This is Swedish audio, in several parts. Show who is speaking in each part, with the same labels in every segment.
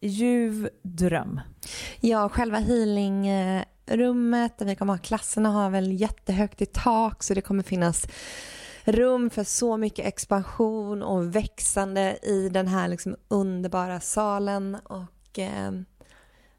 Speaker 1: ljuv dröm.
Speaker 2: Ja, själva healingrummet där vi kommer ha klasserna har väl jättehögt i tak så det kommer finnas rum för så mycket expansion och växande i den här liksom underbara salen och eh,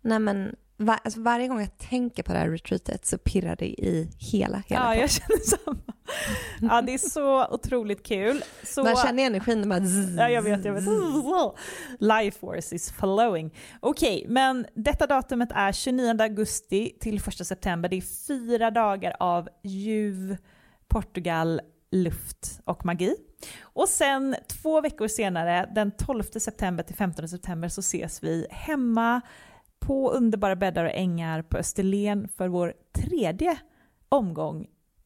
Speaker 2: nej men var, alltså varje gång jag tänker på det här retreatet så pirrar det i hela, hela
Speaker 1: Ja, jag känner samma. Ja, det är så otroligt kul. Så...
Speaker 2: Man känner energin bara
Speaker 1: Ja, jag vet, jag vet. Life force is flowing. Okej, okay, men detta datumet är 29 augusti till 1 september. Det är fyra dagar av ljuv Portugal, luft och magi. Och sen två veckor senare, den 12 september till 15 september, så ses vi hemma på underbara bäddar och ängar på Österlen för vår tredje omgång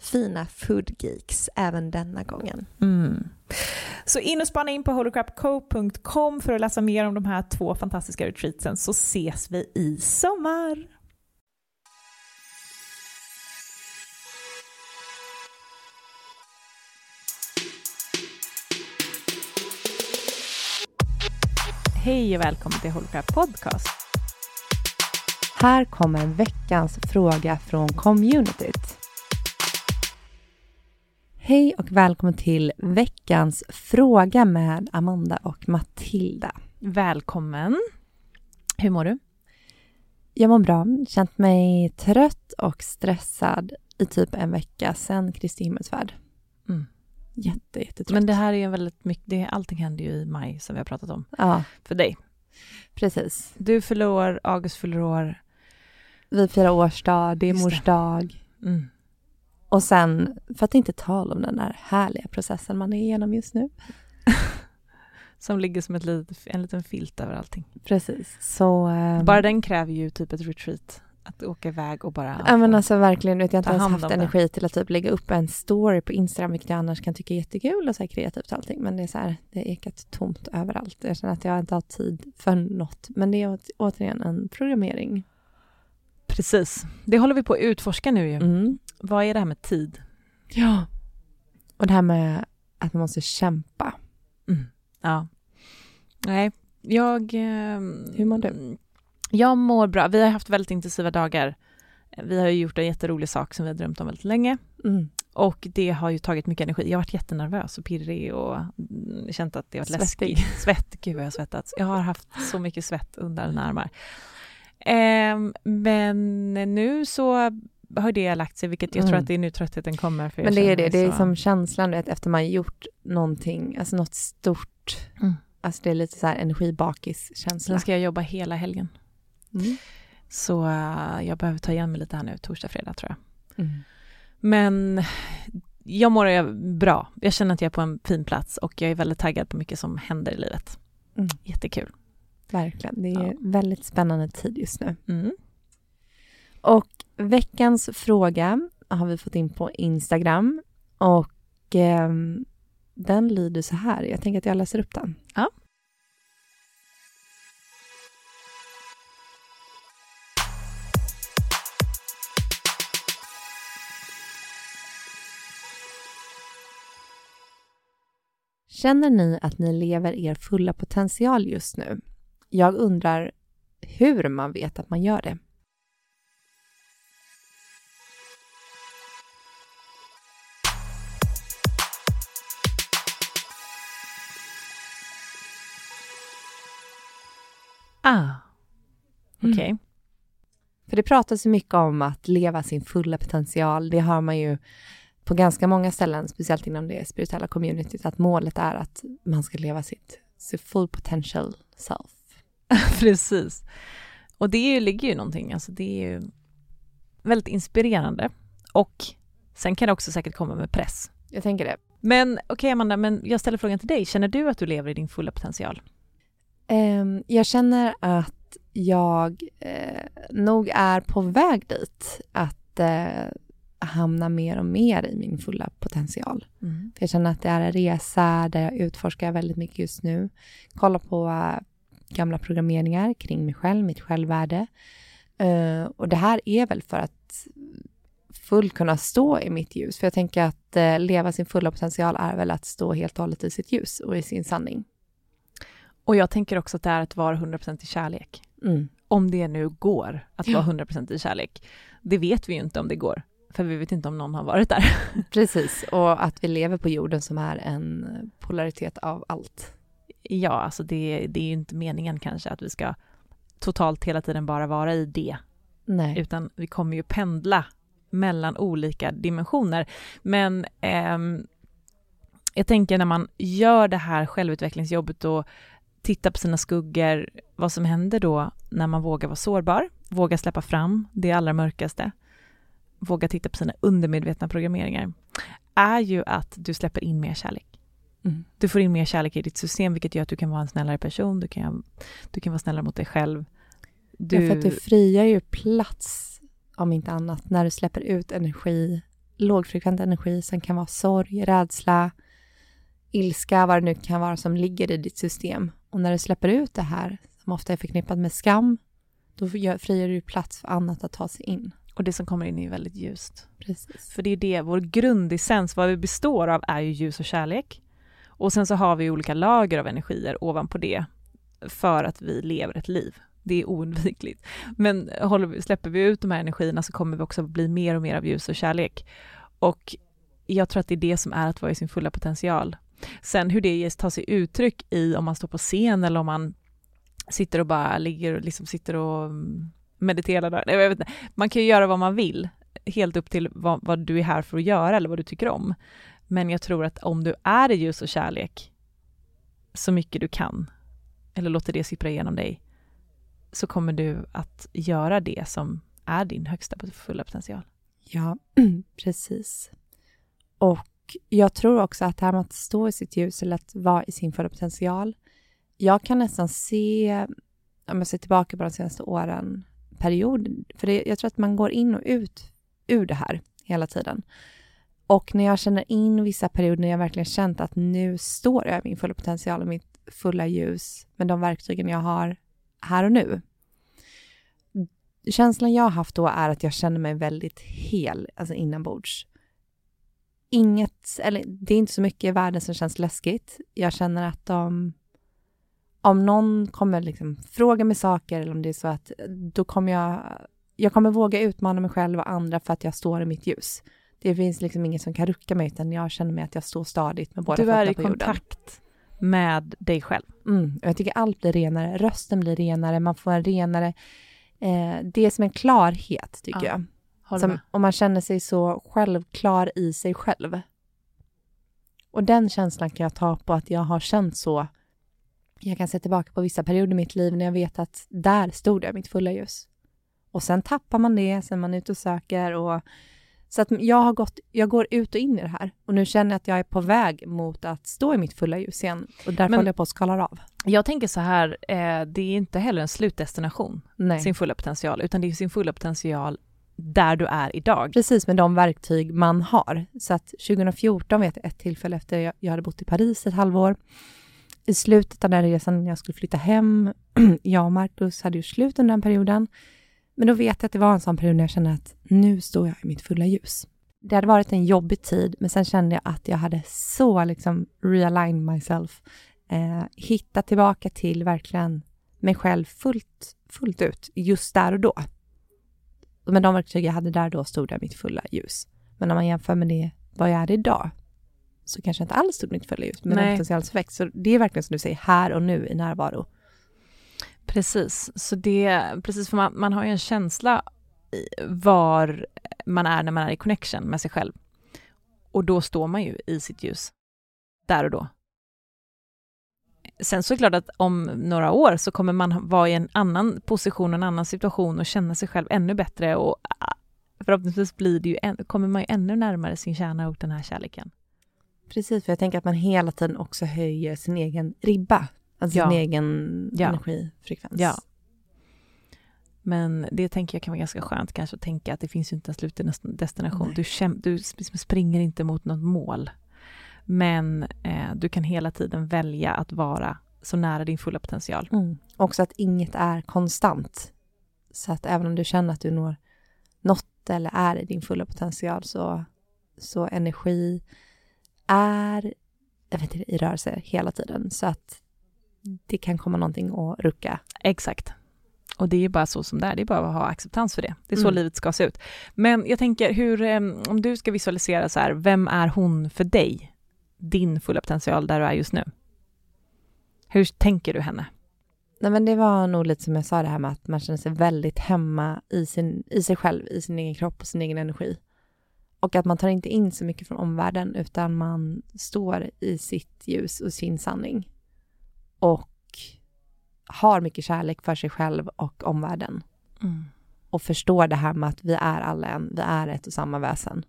Speaker 2: fina foodgeeks även denna gången.
Speaker 1: Mm. Så in och spana in på holocrapco.com för att läsa mer om de här två fantastiska retreatsen så ses vi i sommar. Hej och välkommen till Holocrap Podcast.
Speaker 2: Här kommer veckans fråga från communityt. Hej och välkommen till veckans fråga med Amanda och Matilda.
Speaker 1: Välkommen. Hur mår du?
Speaker 2: Jag mår bra. Känt mig trött och stressad i typ en vecka sedan Kristi himmelsfärd. Mm. Jätte, jättetrött.
Speaker 1: Men det här är väldigt mycket, det, allting händer ju i maj som vi har pratat om.
Speaker 2: Ja.
Speaker 1: För dig.
Speaker 2: Precis.
Speaker 1: Du fyller år, August fyller år.
Speaker 2: Vi firar årsdag, det är mors dag. Mm. Och sen, för att inte tala om den där härliga processen man är igenom just nu.
Speaker 1: Som ligger som ett litet, en liten filt över allting.
Speaker 2: Precis. Så, um,
Speaker 1: bara den kräver ju typ ett retreat. Att åka iväg och bara...
Speaker 2: Ja men alltså verkligen, vet, jag har inte ens haft energi till att typ lägga upp en story på Instagram, vilket jag annars kan tycka är jättekul och så här kreativt och allting. Men det är så här, det är ekat tomt överallt. Jag känner att jag inte har tid för något. Men det är återigen en programmering.
Speaker 1: Precis. Det håller vi på att utforska nu ju. Mm. Vad är det här med tid?
Speaker 2: Ja. Och det här med att man måste kämpa.
Speaker 1: Mm. Ja. Nej, jag... Eh,
Speaker 2: Hur mår du?
Speaker 1: Jag mår bra. Vi har haft väldigt intensiva dagar. Vi har gjort en jätterolig sak som vi har drömt om väldigt länge. Mm. Och det har ju tagit mycket energi. Jag har varit jättenervös och pirrig och känt att det har varit läskigt. Svett, gud vad jag har svettats. Jag har haft så mycket svett under mina armar. Eh, men nu så har det lagt sig, vilket jag mm. tror att det är nu tröttheten kommer. För
Speaker 2: Men det är det, det är som känslan vet, efter man gjort någonting, alltså något stort. Mm. Alltså det är lite så här energibakis-känsla.
Speaker 1: Sen ska jag jobba hela helgen. Mm. Så uh, jag behöver ta igen mig lite här nu, torsdag, fredag tror jag. Mm. Men jag mår bra. Jag känner att jag är på en fin plats och jag är väldigt taggad på mycket som händer i livet.
Speaker 2: Mm.
Speaker 1: Jättekul.
Speaker 2: Verkligen. Det är
Speaker 1: Ja.
Speaker 2: väldigt spännande tid just nu.
Speaker 1: Mm.
Speaker 2: Och veckans fråga har vi fått in på Instagram och ehm, den lyder så här. Jag tänker att jag läser upp den.
Speaker 1: Ja.
Speaker 2: Känner ni att ni lever er fulla potential just nu? Jag undrar hur man vet att man gör det.
Speaker 1: Ah, okej.
Speaker 2: Mm. För det pratas ju mycket om att leva sin fulla potential. Det har man ju på ganska många ställen, speciellt inom det spirituella communityt, att målet är att man ska leva sitt, sitt full potential self.
Speaker 1: Precis. Och det är ju, ligger ju någonting, alltså det är ju väldigt inspirerande. Och sen kan det också säkert komma med press.
Speaker 2: Jag tänker det.
Speaker 1: Men okej Amanda, men jag ställer frågan till dig. Känner du att du lever i din fulla potential?
Speaker 2: Ehm, jag känner att jag eh, nog är på väg dit. Att eh, hamna mer och mer i min fulla potential.
Speaker 1: Mm.
Speaker 2: För jag känner att det är en resa där jag utforskar väldigt mycket just nu. Kollar på eh, gamla programmeringar kring mig själv, mitt självvärde. Eh, och det här är väl för att fullt kunna stå i mitt ljus. För jag tänker att eh, leva sin fulla potential är väl att stå helt och hållet i sitt ljus och i sin sanning.
Speaker 1: Och jag tänker också att det är att vara 100% i kärlek.
Speaker 2: Mm.
Speaker 1: Om det nu går att vara 100% i kärlek. Det vet vi ju inte om det går, för vi vet inte om någon har varit där.
Speaker 2: Precis, och att vi lever på jorden som är en polaritet av allt.
Speaker 1: Ja, alltså det, det är ju inte meningen kanske att vi ska totalt hela tiden bara vara i det,
Speaker 2: Nej.
Speaker 1: utan vi kommer ju pendla mellan olika dimensioner. Men ehm, jag tänker när man gör det här självutvecklingsjobbet och tittar på sina skuggor, vad som händer då när man vågar vara sårbar, våga släppa fram det allra mörkaste, våga titta på sina undermedvetna programmeringar, är ju att du släpper in mer kärlek.
Speaker 2: Mm.
Speaker 1: Du får in mer kärlek i ditt system, vilket gör att du kan vara en snällare person, du kan, du kan vara snällare mot dig själv. Du,
Speaker 2: Ja, för att du frigör ju plats, om inte annat, när du släpper ut energi, lågfrekvent energi som kan vara sorg, rädsla, ilska, vad det nu kan vara som ligger i ditt system. Och när du släpper ut det här, som ofta är förknippat med skam, då gör- frigör du plats för annat att ta sig in.
Speaker 1: och det som kommer in är väldigt ljust.
Speaker 2: Precis.
Speaker 1: För det är det, vår grundessens, vad vi består av, är ju ljus och kärlek. Och sen så har vi olika lager av energier ovanpå det, för att vi lever ett liv. Det är oundvikligt. Men vi, släpper vi ut de här energierna så kommer vi också bli mer och mer av ljus och kärlek. Och jag tror att det är det som är att vara i sin fulla potential. Sen hur det tar sig uttryck i om man står på scen eller om man sitter och bara ligger och liksom sitter och mm, mediterar där. Jag vet inte. Man kan ju göra vad man vill, helt upp till vad, vad du är här för att göra eller vad du tycker om. Men jag tror att om du är i ljus och kärlek så mycket du kan, eller låter det sippra igenom dig, så kommer du att göra det som är din högsta fulla potential.
Speaker 2: Ja, precis. Och jag tror också att det här med att stå i sitt ljus eller att vara i sin fulla potential. Jag kan nästan se, om jag ser tillbaka på de senaste åren, period, för det, jag tror att man går in och ut ur det här hela tiden. Och när jag känner in vissa perioder när jag verkligen känt att nu står jag i min fulla potential och mitt fulla ljus med de verktygen jag har här och nu. Känslan jag har haft då är att jag känner mig väldigt hel, alltså inombords. Inget, eller det är inte så mycket i världen som känns läskigt. Jag känner att om, om någon kommer liksom fråga mig saker eller om det är så att då kommer jag, jag kommer våga utmana mig själv och andra för att jag står i mitt ljus. Det finns liksom ingen som kan rucka mig utan jag känner mig att jag står stadigt med båda
Speaker 1: Du är i
Speaker 2: fötterna på jorden.
Speaker 1: kontakt med dig själv.
Speaker 2: Mm, jag tycker allt blir renare. Rösten blir renare, man får en renare... Eh, det är som en klarhet, tycker
Speaker 1: Ja,
Speaker 2: jag. Som,
Speaker 1: med.
Speaker 2: och man känner sig så självklar i sig själv. Och den känslan kan jag ta på att jag har känt så. Jag kan se tillbaka på vissa perioder i mitt liv när jag vet att där stod jag mitt fulla ljus. Och sen tappar man det, sen är man ute och söker och Så att jag, har gått, jag går ut och in i det här och nu känner jag att jag är på väg mot att stå i mitt fulla ljus igen och därför
Speaker 1: Men-
Speaker 2: håller jag på att skala av.
Speaker 1: Jag tänker så här, eh, det är inte heller en slutdestination,
Speaker 2: Nej.
Speaker 1: sin fulla potential, utan det är sin fulla potential där du är idag.
Speaker 2: Precis med de verktyg man har. Så att 2014 vet jag ett tillfälle efter jag, jag hade bott i Paris ett halvår. I slutet av den resan när jag skulle flytta hem, jag och Marcus hade ju slut under den perioden. Men då vet jag att det var en sån period när jag kände att nu står jag i mitt fulla ljus. Det hade varit en jobbig tid, men sen kände jag att jag hade så liksom realign myself. Eh, hittat tillbaka till verkligen mig själv fullt, fullt ut, just där och då. Med de verktyg jag hade där då stod i mitt fulla ljus. Men om man jämför med det, vad jag är idag, så kanske jag inte alls stod mitt fulla ljus med
Speaker 1: Nej.
Speaker 2: den potentialseffekt. Så det är verkligen som du säger, här och nu i närvaro.
Speaker 1: Precis, så det, precis för man, man har ju en känsla i var man är när man är i connection med sig själv. Och då står man ju i sitt ljus, där och då. Sen så är det klart att om några år så kommer man vara i en annan position, en annan situation och känna sig själv ännu bättre och ah, förhoppningsvis blir det ju, kommer man ju ännu närmare sin kärna och den här kärleken.
Speaker 2: Precis, för jag tänker att man hela tiden också höjer sin egen ribba. Alltså
Speaker 1: Ja.
Speaker 2: sin egen
Speaker 1: Ja.
Speaker 2: energifrekvens.
Speaker 1: Ja. Men det tänker jag kan vara ganska skönt kanske att tänka att det finns ju inte en slutdestination. Du, du sp- springer inte mot något mål. Men eh, du kan hela tiden välja att vara så nära din fulla potential.
Speaker 2: Mm. Också att inget är konstant. Så att även om du känner att du når något eller är i din fulla potential så, så energi är jag vet inte, i rörelse hela tiden. Så att det kan komma någonting att rucka.
Speaker 1: Exakt. Och det är bara så som det är, det är bara att ha acceptans för det. Det är så
Speaker 2: Mm.
Speaker 1: livet ska se ut. Men jag tänker, hur, eh, om du ska visualisera så här, vem är hon för dig? Din fulla potential där du är just nu. Hur tänker du henne?
Speaker 2: Nej, men det var nog lite som jag sa det här med att man känner sig väldigt hemma i, sin, i sig själv, i sin egen kropp och sin egen energi. Och att man tar inte in så mycket från omvärlden utan man står i sitt ljus och sin sanning. Och har mycket kärlek för sig själv och omvärlden. Och förstår det här med att vi är alla en, vi är ett och samma väsen.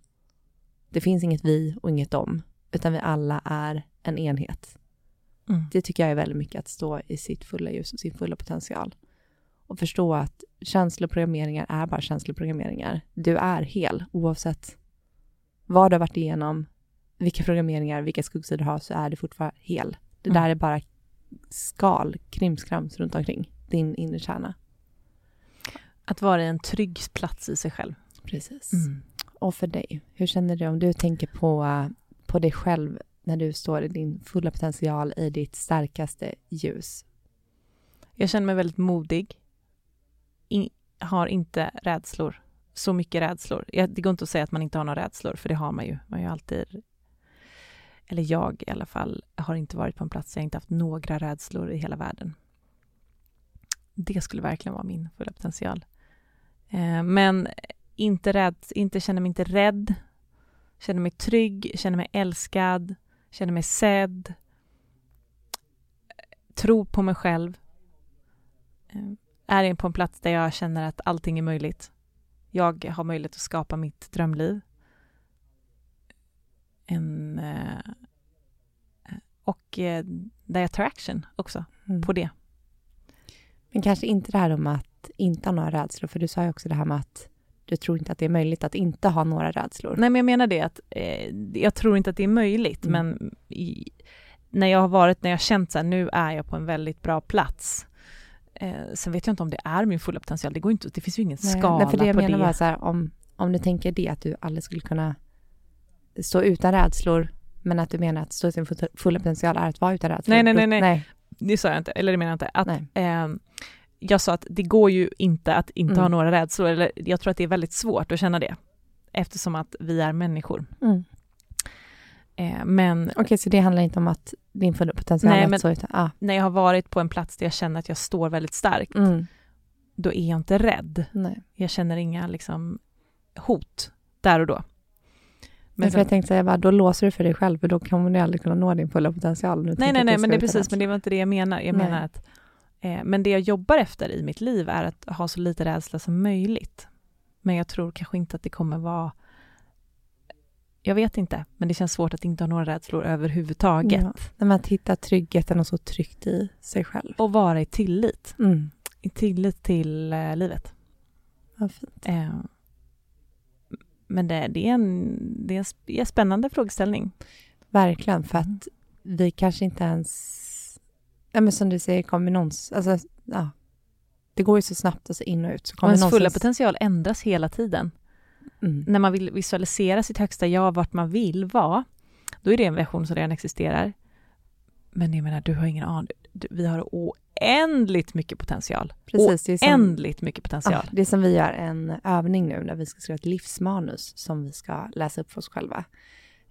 Speaker 2: Det finns inget vi och inget dem, utan vi alla är en enhet.
Speaker 1: Mm.
Speaker 2: Det tycker jag är väldigt mycket att stå i sitt fulla ljus och sin fulla potential. Och förstå att känsloprogrammeringar är bara känsloprogrammeringar. Du är hel oavsett vad du har varit igenom, vilka programmeringar, vilka skuggsidor du har, så är du fortfarande hel. Det
Speaker 1: Mm.
Speaker 2: där är bara skal, krimskrams runt omkring din inre kärna.
Speaker 1: Att vara i en trygg plats i sig själv.
Speaker 2: Precis.
Speaker 1: Mm.
Speaker 2: Och för dig, hur känner du om du tänker på, på dig själv när du står i din fulla potential i ditt starkaste ljus?
Speaker 1: Jag känner mig väldigt modig. In, har inte rädslor. Så mycket rädslor. Jag, det går inte att säga att man inte har några rädslor, för det har man ju. Man har ju alltid... Eller jag i alla fall har inte varit på en plats där jag inte haft några rädslor i hela världen. Det skulle verkligen vara min fulla potential. Eh, men inte rädd, inte känner mig inte rädd. Känner mig trygg, känner mig älskad, känner mig sedd. Tror på mig själv. Eh, är på en plats där jag känner att allting är möjligt. Jag har möjlighet att skapa mitt drömliv. En, eh, och eh, där jag tar action också
Speaker 2: Mm.
Speaker 1: på det.
Speaker 2: Men kanske inte det här om att inte ha några rädslor, för du sa ju också det här med att du tror inte att det är möjligt att inte ha några rädslor.
Speaker 1: Nej, men jag menar det att eh, jag tror inte att det är möjligt,
Speaker 2: Mm.
Speaker 1: men i, när jag har varit, när jag har känt så här, nu är jag på en väldigt bra plats. Eh, sen vet jag inte om det är min fulla potential, det går inte, det finns ju ingen
Speaker 2: Nej,
Speaker 1: skala
Speaker 2: nej, för det jag
Speaker 1: på
Speaker 2: menar
Speaker 1: det.
Speaker 2: var så här, om, om du tänker det, att du aldrig skulle kunna stå utan rädslor, men att du menar att stå i sin fulla- potential är att vara utan rädslor.
Speaker 1: Nej, nej, nej, nej.
Speaker 2: nej.
Speaker 1: Det sa jag inte, eller det menar jag inte. Att,
Speaker 2: nej.
Speaker 1: Jag sa att det går ju inte att inte
Speaker 2: Mm.
Speaker 1: ha några rädslor, eller jag tror att det är väldigt svårt att känna det, eftersom att vi är människor.
Speaker 2: Mm.
Speaker 1: Eh, men
Speaker 2: Okej, så det handlar inte om att din fulla potential
Speaker 1: Nej, men-
Speaker 2: stå utan... Ah.
Speaker 1: när jag har varit på en plats där jag känner att jag står väldigt starkt,
Speaker 2: Mm.
Speaker 1: då är jag inte rädd.
Speaker 2: Nej.
Speaker 1: Jag känner inga liksom, hot där och då.
Speaker 2: Men för jag tänkte säga, bara, då låser du för dig själv, för då kommer du aldrig kunna nå din fulla potential.
Speaker 1: nej, nej, nej, men det är precis, men det var inte det jag menar. Jag
Speaker 2: Nej.
Speaker 1: menar att, men det jag jobbar efter i mitt liv är att ha så lite rädsla som möjligt. Men jag tror kanske inte att det kommer vara Jag vet inte, men det känns svårt att inte ha några rädslor överhuvudtaget.
Speaker 2: Ja, när man hittar tryggheten och så tryggt i sig själv.
Speaker 1: Och vara i tillit.
Speaker 2: Mm.
Speaker 1: I tillit till eh, livet.
Speaker 2: Vad fint.
Speaker 1: Eh, men det, det, är en, det är en sp- en spännande frågeställning.
Speaker 2: Verkligen, för
Speaker 1: Mm.
Speaker 2: att vi kanske inte ens... Ja, men som du säger, kommer någons... Alltså, ja. Det går ju så snabbt och så in och ut. Så
Speaker 1: Och
Speaker 2: kommer
Speaker 1: ens fulla potential ändras hela tiden.
Speaker 2: Mm.
Speaker 1: När man vill visualisera sitt högsta jag, vart man vill vara, då är det en version som redan existerar. Men jag menar, du har ingen aning. Vi har oändligt mycket potential.
Speaker 2: Precis, det är som,
Speaker 1: Oändligt mycket potential.
Speaker 2: ja, det är som vi gör en övning nu när vi ska skriva ett livsmanus som vi ska läsa upp för oss själva.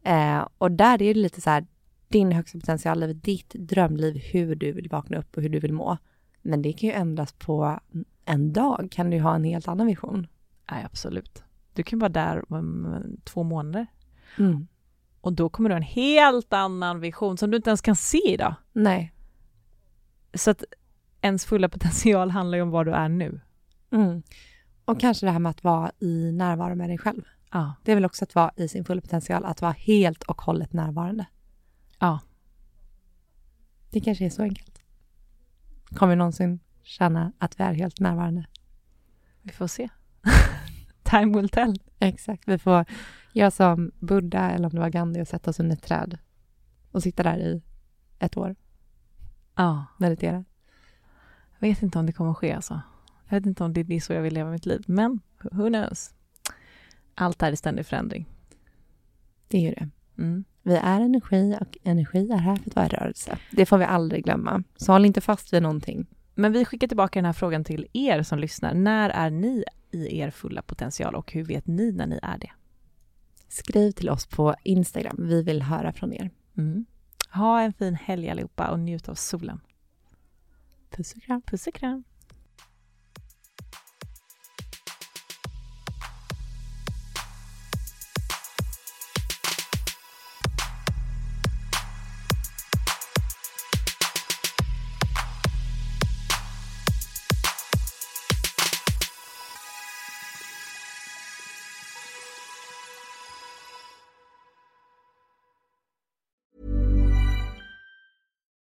Speaker 2: Eh, och där är det lite så här, din högsta potential, ditt drömliv, hur du vill vakna upp och hur du vill må. Men det kan ju ändras på en dag, kan du ha en helt annan vision.
Speaker 1: Nej, absolut. Du kan vara där om två månader
Speaker 2: Mm.
Speaker 1: och då kommer du ha en helt annan vision som du inte ens kan se idag.
Speaker 2: Nej.
Speaker 1: Så att ens fulla potential handlar ju om var du är nu.
Speaker 2: Mm. Och kanske det här med att vara i närvaro med dig själv.
Speaker 1: Ja.
Speaker 2: Det är väl också att vara i sin fulla potential, att vara helt och hållet närvarande.
Speaker 1: Ja.
Speaker 2: Det kanske är så enkelt. Kommer vi någonsin känna att vi är helt närvarande?
Speaker 1: Vi får se. Time will tell.
Speaker 2: Exakt. Vi får göra som Buddha eller om det var Gandhi och sätta oss under ett träd och sitta där i ett år,
Speaker 1: Ja.
Speaker 2: meditera.
Speaker 1: Jag vet inte om det kommer att ske alltså. Jag vet inte om det är så jag vill leva mitt liv, men who knows? Allt är i ständig förändring.
Speaker 2: Det är ju det.
Speaker 1: Mm.
Speaker 2: Vi är energi och energi är här för att vara i rörelse. Det får vi aldrig glömma. Så håll inte fast vid någonting.
Speaker 1: Men vi skickar tillbaka den här frågan till er som lyssnar. När är ni i er fulla potential och hur vet ni när ni är det?
Speaker 2: Skriv till oss på Instagram. Vi vill höra från er.
Speaker 1: Mm. Ha en fin helg allihopa och njut av solen.
Speaker 2: Puss och kram.
Speaker 1: Puss och kram.